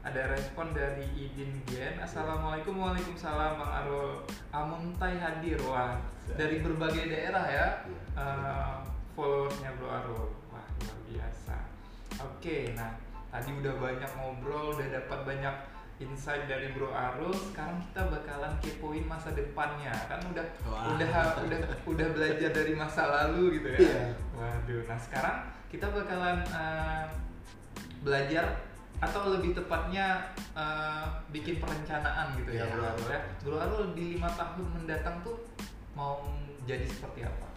ada respon dari Idin Gen. Assalamualaikum, waalaikumsalam Bang Arul. Amuntai hadir, wah dari berbagai daerah ya Iya. eh, followersnya Bro Arul. Wah luar biasa. Oke, nah tadi udah banyak ngobrol, udah dapat banyak insight dari Bro Arul. Sekarang kita bakalan kepoin masa depannya. Kan udah Wah. udah udah udah belajar dari masa lalu gitu ya. Iya. Waduh. Nah sekarang kita bakalan eh, belajar atau lebih tepatnya eh, bikin perencanaan gitu ya Iya. Bro Arul ya. Bro Arul di lima tahun mendatang tuh mau jadi seperti apa?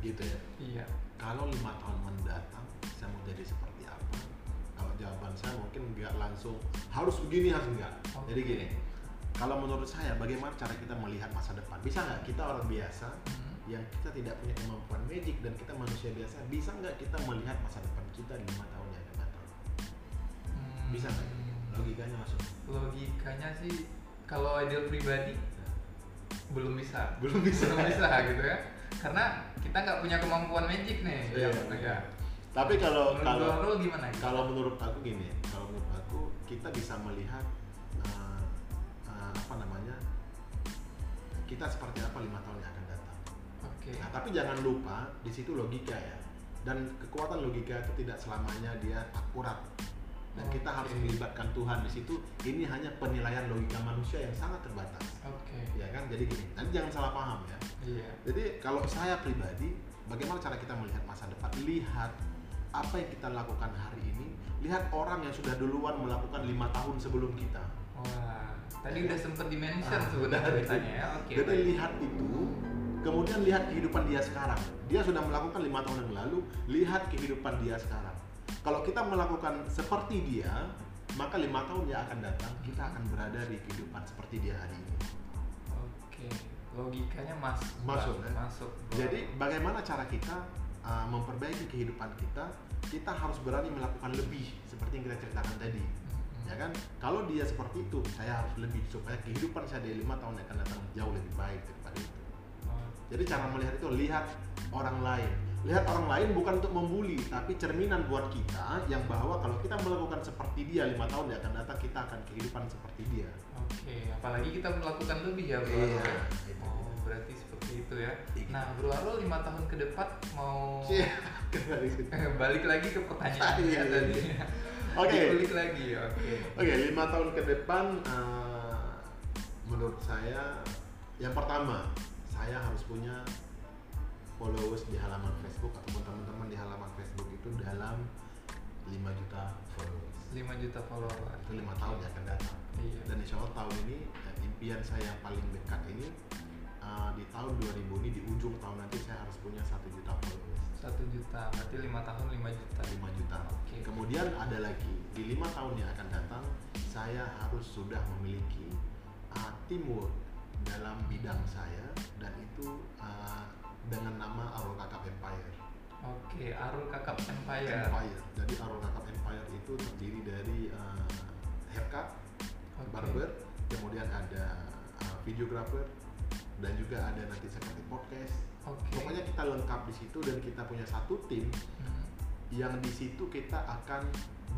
Gitu ya. Iya. Kalau lima tahun mendatang saya mau jadi seperti apa? Kalau jawaban saya mungkin nggak langsung harus begini harus enggak. Oke. Jadi gini, kalau menurut saya bagaimana cara kita melihat masa depan? Bisa nggak kita orang biasa Hmm. yang kita tidak punya kemampuan magic dan kita manusia biasa, bisa nggak kita melihat masa depan kita lima tahun Bisa nggak? Logikanya masuk. Logikanya sih kalau ideal pribadi belum bisa. Belum bisa. belum bisa gitu ya. Karena kita nggak punya kemampuan magic nih. Iya. Ya, ya. Tapi kalau kalau Arul gimana? gitu? kalau menurut aku gini, kalau menurut aku kita bisa melihat uh, uh, apa namanya kita seperti apa lima tahun yang akan datang. Oke. Nah, tapi jangan lupa di situ logika ya. Dan kekuatan logika itu tidak selamanya dia akurat. Dan kita harus melibatkan Tuhan di situ. Ini hanya penilaian logika manusia yang sangat terbatas. Oke. Ya kan? Jadi gini, nanti jangan salah paham ya. Iya. Jadi kalau saya pribadi, bagaimana cara kita melihat masa depan? Lihat apa yang kita lakukan hari ini. Lihat orang yang sudah duluan melakukan lima tahun sebelum kita. Wah, tadi udah sempet dimention Ah, sebenarnya ya. Oke. Jadi baik. lihat itu, kemudian lihat kehidupan dia sekarang. Dia sudah melakukan lima tahun yang lalu, lihat kehidupan dia sekarang. Kalau kita melakukan seperti dia, maka lima tahun yang akan datang kita akan berada di kehidupan seperti dia hari ini. Oke. Logikanya mas Masuk, ya? Masuk. Bro. Jadi bagaimana cara kita uh, memperbaiki kehidupan kita? Kita harus berani melakukan lebih seperti yang kita ceritakan tadi. Mm-mm. Ya kan? Kalau dia seperti itu, saya harus lebih supaya kehidupan saya di lima tahun yang akan datang jauh lebih baik daripada itu. Oh, Jadi cara melihat itu lihat orang lain. Lihat orang lain bukan untuk membuli, tapi cerminan buat kita yang bahwa kalau kita melakukan seperti dia lima tahun yang akan datang kita akan kehidupan seperti dia. Oke, apalagi kita melakukan lebih ya, Bro. Iya, itu. Oh, berarti seperti itu ya. Iya. Nah, Bro Arul lima tahun ke depan mau Iya, balik lagi ke pertanyaannya Iya, iya. tadi. Oke. Dikulik lagi, oke. Oke, lima tahun ke depan, eh, menurut saya, yang pertama, saya harus punya followers di halaman Facebook ataupun teman-teman di halaman Facebook itu dalam 5 juta followers. 5 juta follower. Itu lima tahun yang akan datang. Iya. Dan insya Allah tahun ini, eh, impian saya yang paling dekat ini, eh, di tahun 2000 ini, di ujung tahun nanti saya harus punya satu juta followers. Satu juta, berarti lima tahun 5 juta. 5 juta. Oke. Kemudian ada lagi di lima tahun yang akan datang saya harus sudah memiliki uh, teamwork dalam bidang saya dan itu uh, dengan nama Arul Kakap Empire. Oke, Arul Kakap Empire. Empire. Jadi Arul Kakap Empire itu terdiri dari uh, haircut, Oke. barber, kemudian ada uh, videographer dan juga ada nanti seperti podcast. Oke. Pokoknya kita lengkap di situ dan kita punya satu tim Hmm. yang di situ kita akan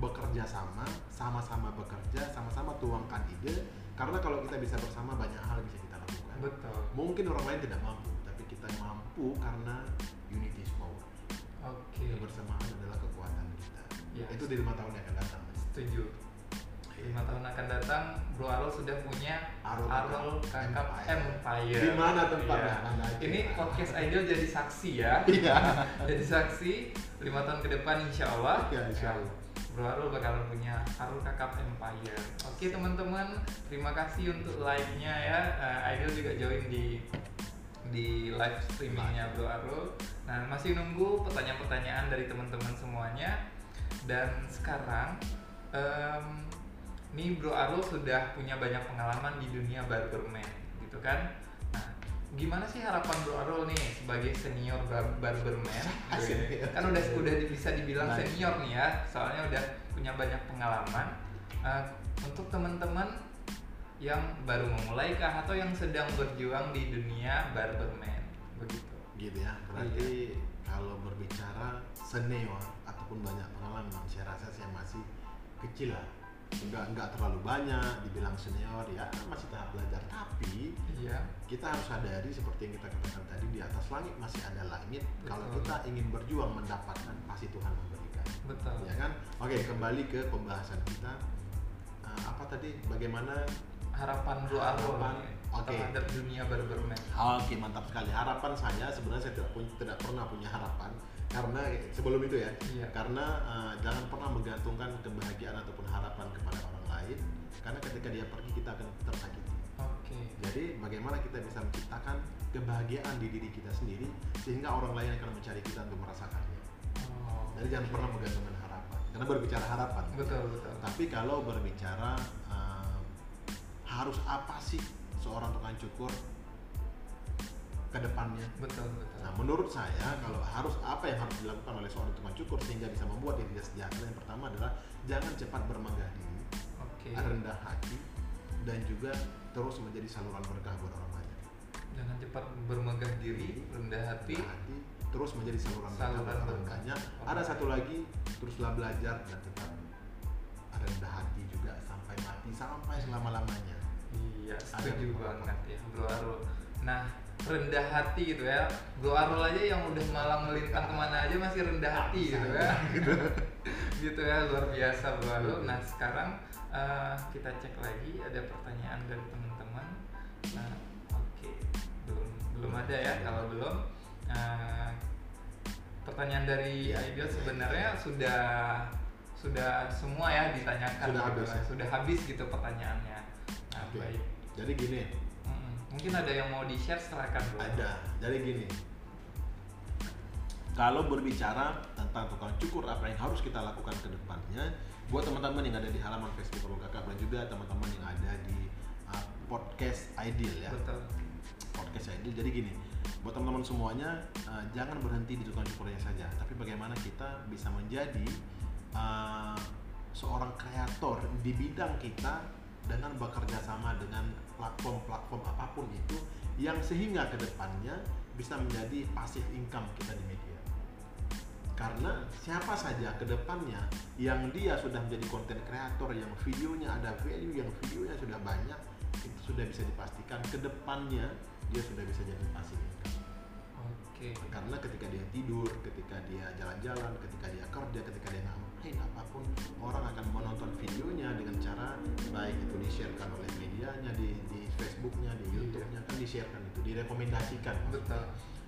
bekerja sama, sama-sama bekerja, sama-sama tuangkan ide. Karena kalau kita bisa bersama banyak hal bisa kita lakukan. Betul. Mungkin orang lain tidak mampu, kita mampu karena unity is power. Oke. Kebersamaan adalah kekuatan kita. Ya. Itu di lima tahun yang akan datang. Setuju. Lima tahun akan datang, Bro Arul sudah punya Arul Arul Kakap Empire. Di mana tempatnya? Iya. Ini podcast Ideal jadi saksi ya. Iya. jadi saksi lima tahun ke depan insya Allah. Iya, insya Allah. Bro Arul bakalan punya Arul Kakap Empire. Oke teman-teman, terima kasih untuk like-nya ya. Eh, Ideal juga join di di live streamingnya Bro Arul. Nah masih nunggu pertanyaan-pertanyaan dari teman-teman semuanya. Dan sekarang, em, nih Bro Arul sudah punya banyak pengalaman di dunia barberman, gitu kan? Nah, gimana sih harapan Bro Arul nih sebagai senior bar- barberman? Asik. kan udah udah bisa dibilang senior nih ya, soalnya udah punya banyak pengalaman. Eh, untuk teman-teman yang baru memulai kah? Atau yang sedang berjuang di dunia barberman, begitu. gitu ya. Berarti kalau berbicara senior ataupun banyak pengalaman saya rasa saya masih kecil lah. Nggak nggak terlalu banyak dibilang senior ya masih tahap belajar. Tapi Iya. kita harus sadari seperti yang kita katakan tadi di atas langit masih ada langit. Kalau Betul. kita ingin berjuang mendapatkan pasti Tuhan memberikan. Betul. ya kan? Oke kembali ke pembahasan kita. Eh, apa tadi? Bagaimana Harapan nih oke. terhadap dunia barberman. Oke mantap sekali. Harapan saya sebenarnya saya tidak punya, tidak pernah punya harapan karena sebelum itu ya. Iya. Karena eh, jangan pernah menggantungkan kebahagiaan ataupun harapan kepada orang lain karena ketika dia pergi kita akan tersakiti. Oke. Jadi bagaimana kita bisa menciptakan kebahagiaan di diri kita sendiri sehingga orang lain akan mencari kita untuk merasakannya. Oh, Jadi jangan pernah menggantungkan harapan. Karena berbicara harapan. Betul betul. Tapi kalau berbicara harus apa sih seorang tukang cukur ke depannya? Betul betul. Nah, menurut saya kalau harus apa yang harus dilakukan oleh seorang tukang cukur sehingga bisa membuat dirinya sejahtera yang pertama adalah jangan cepat bermegah diri, Oke. rendah hati, dan juga terus menjadi saluran berkah buat orang banyak. Jangan cepat bermegah diri, rendah hati. Rendah hati, terus menjadi saluran Saluran orang berkah. banyak. Ada satu lagi, teruslah belajar dan tetap rendah hati juga sampai mati sampai selama lamanya. Iya, setuju banget ya Bro Arul. Nah, rendah hati gitu ya. Bro Arul aja yang udah malang melintang ke mana aja masih rendah hati gitu ya. gitu ya, luar biasa Bro Arul. Nah, sekarang eh, kita cek lagi ada pertanyaan dari teman-teman. Nah, oke. Belum belum ada ya. Kalau belum eh, pertanyaan dari Ideal sebenarnya sudah sudah semua ya ditanyakan Sudah habis ya? sudah habis gitu pertanyaannya. Nah, Oke. baik. Jadi gini. Mungkin ada yang mau di share silakan bro. Ada. Jadi gini. Kalau berbicara tentang tukang cukur apa yang harus kita lakukan ke depannya, buat teman-teman yang ada di halaman Facebook Kalau Kakak dan juga teman-teman yang ada di uh, podcast Ideal ya. Betul. Podcast Ideal. Jadi gini, buat teman-teman semuanya uh, jangan berhenti di tukang cukurnya saja, tapi bagaimana kita bisa menjadi uh, seorang kreator di bidang kita dengan bekerja sama dengan platform-platform apa pun itu yang sehingga ke depannya bisa menjadi passive income kita di media. Karena siapa saja ke depannya yang dia sudah menjadi konten kreator yang videonya ada value, yang videonya sudah banyak, itu sudah bisa dipastikan ke depannya dia sudah bisa jadi pasif income. Oke. karena ketika dia tidur, ketika dia jalan-jalan, ketika dia kerja, ketika dia ngapain apa pun, orang akan menonton videonya dengan cara baik itu di-sharekan oleh medianya, di, di Facebooknya, di Iya. YouTube-nya, kan di-sharekan itu, direkomendasikan. Betul.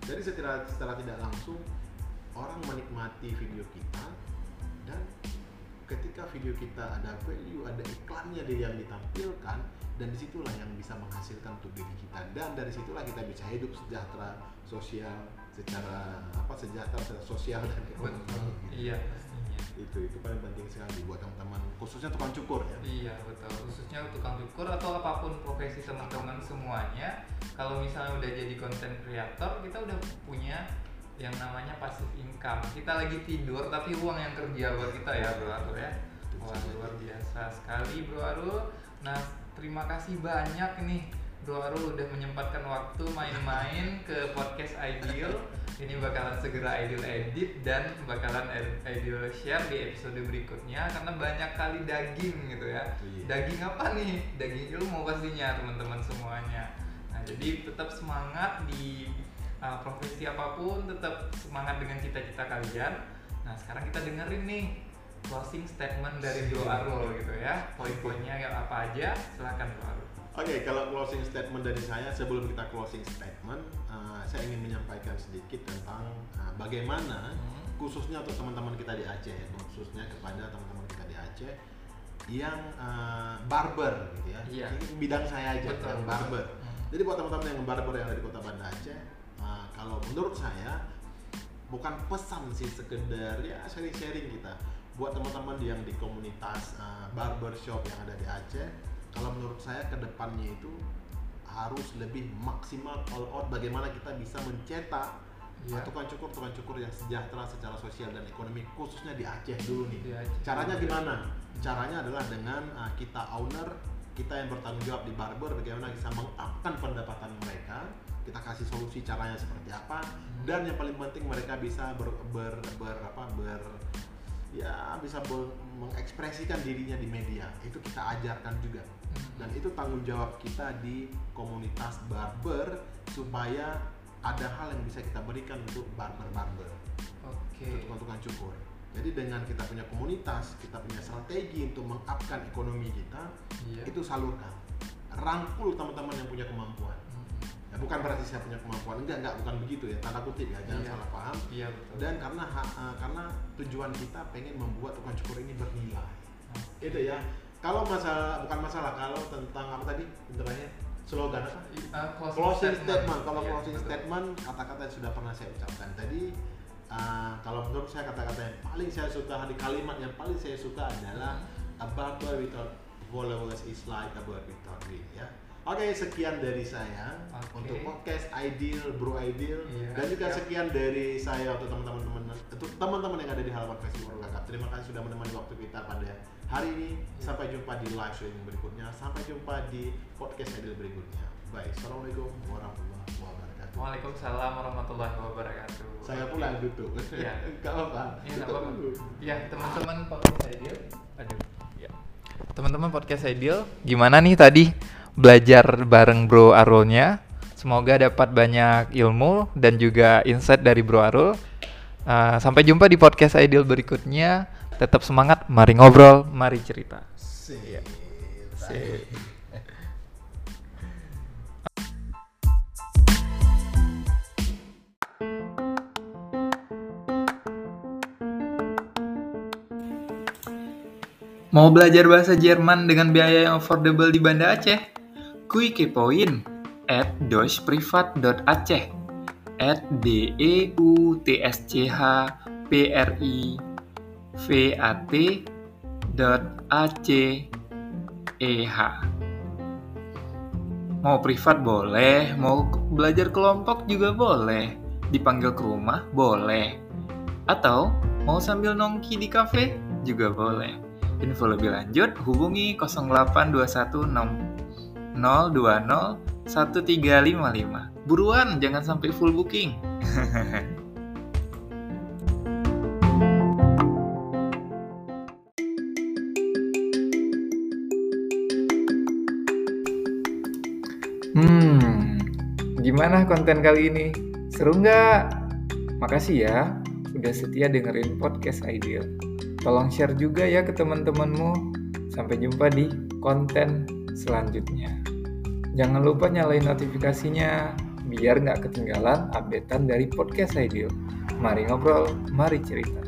Jadi secara, secara tidak langsung orang menikmati video kita dan ketika video kita ada value, ada iklannya dia yang ditampilkan dan di situlah yang bisa menghasilkan untuk diri kita dan dari situlah kita bisa hidup sejahtera sosial secara apa sejahtera secara sosial dan ekonomi. Iya. Itu itu paling penting sekali buat teman-teman khususnya tukang cukur ya. Iya betul, khususnya tukang cukur atau apa pun profesi teman-teman semuanya Kalau misalnya udah jadi content creator, kita udah punya yang namanya passive income. Kita lagi tidur tapi uang yang kerja buat kita ya bro Arul ya. Wah luar biasa sekali bro Arul. Nah terima kasih banyak nih Arul udah menyempatkan waktu main-main ke podcast Ideal. Ini bakalan segera Ideal edit dan bakalan Ideal share di episode berikutnya karena banyak kali daging gitu ya. Iya. daging apa nih? Daging ilmu pastinya teman-teman semuanya. Nah jadi tetap semangat di uh, profesi apa pun tetap semangat dengan cita-cita kalian. Nah sekarang kita dengerin nih closing statement dari Bro Arul gitu ya. Poin-poinnya ya apa aja silahkan Bro Arul Oke, kalau closing statement dari saya sebelum kita closing statement, uh, saya ingin menyampaikan sedikit tentang uh, bagaimana Hmm. khususnya untuk teman-teman kita di Aceh, ya, khususnya kepada teman-teman kita di Aceh yang uh, barber gitu ya. Iya. Ini bidang saya aja, Betul, yang betul. barber. Hmm. Jadi buat teman-teman yang barber yang ada di Kota Banda Aceh, uh, kalau menurut saya bukan pesan sih sekedar ya sharing-sharing kita buat teman-teman yang di komunitas uh, barbershop yang ada di Aceh kalau menurut saya ke depannya itu harus lebih maksimal all out bagaimana kita bisa mencetak uh, tukang cukur tukang cukur yang sejahtera secara sosial dan ekonomi khususnya di Aceh dulu nih. Di Aceh. caranya gimana? Caranya adalah dengan uh, kita owner kita yang bertanggung jawab di barber bagaimana bisa mengupkan pendapatan mereka kita kasih solusi caranya seperti apa dan yang paling penting mereka bisa ber, ber, ber apa ber ya bisa ber- mengekspresikan dirinya di media itu kita ajarkan juga dan itu tanggung jawab kita di komunitas barber supaya ada hal yang bisa kita berikan untuk barber-barber Oke. untuk tukang-tukang cukur. Jadi dengan kita punya komunitas, kita punya strategi untuk mengupkan ekonomi kita, Iya. itu salurkan. Rangkul teman-teman yang punya kemampuan. Hmm. Bukan berarti saya punya kemampuan, enggak, enggak, bukan begitu ya, tanda kutip ya, jangan Iya. salah paham. Iya betul. Dan karena ha- eh, karena tujuan kita pengen membuat tukang cukur ini bernilai. Itu ya. Kalau masalah bukan masalah kalau tentang apa tadi bentukannya slogan apa? Uh, closing statement, kalau Iya, closing betul. statement kata-kata yang sudah pernah saya ucapkan tadi uh, kalau menurut saya kata-kata yang paling saya suka di kalimat yang paling saya suka adalah a barber without followers is like a bird without wing ya Oke, sekian dari saya Oke. untuk podcast Ideal, Bro Ideal, Iya, dan juga sekian dari saya untuk teman-teman teman untuk teman-teman yang ada di halaman Facebook Kakak. Terima kasih sudah menemani waktu kita pada hari ini. Iya. Sampai jumpa di live streaming berikutnya. Sampai jumpa di podcast Ideal berikutnya. Baik, assalamualaikum warahmatullahi wabarakatuh. Waalaikumsalam warahmatullahi wabarakatuh. Saya pula yang tutup. Iya. Enggak apa-apa. Iya, nggak Tutup apa-apa. dulu. Ya, teman-teman podcast Ideal. Aduh. Ya. Teman-teman podcast Ideal, gimana nih tadi belajar bareng Bro Arulnya? Semoga dapat banyak ilmu dan juga insight dari Bro Arul. Uh, sampai jumpa di podcast Ideal berikutnya. Tetap semangat, mari ngobrol, mari cerita. Sip. Sip. Mau belajar bahasa Jerman dengan biaya yang affordable di Banda Aceh? Kui at deutschprivat.aceh at d e u t s c h p r i v a t dot a c e h. Mau privat boleh, mau belajar kelompok juga boleh, dipanggil ke rumah boleh, atau mau sambil nongki di kafe juga boleh. Info lebih lanjut hubungi 08216 020 1355. Buruan, jangan sampai full booking. Hmm, Gimana konten kali ini? Seru nggak? Makasih ya udah setia dengerin podcast Ideal. Tolong share juga ya ke teman-temanmu. Sampai jumpa di konten selanjutnya. Jangan lupa nyalain notifikasinya biar nggak ketinggalan updatean dari podcast Ideal. Mari ngobrol, mari cerita.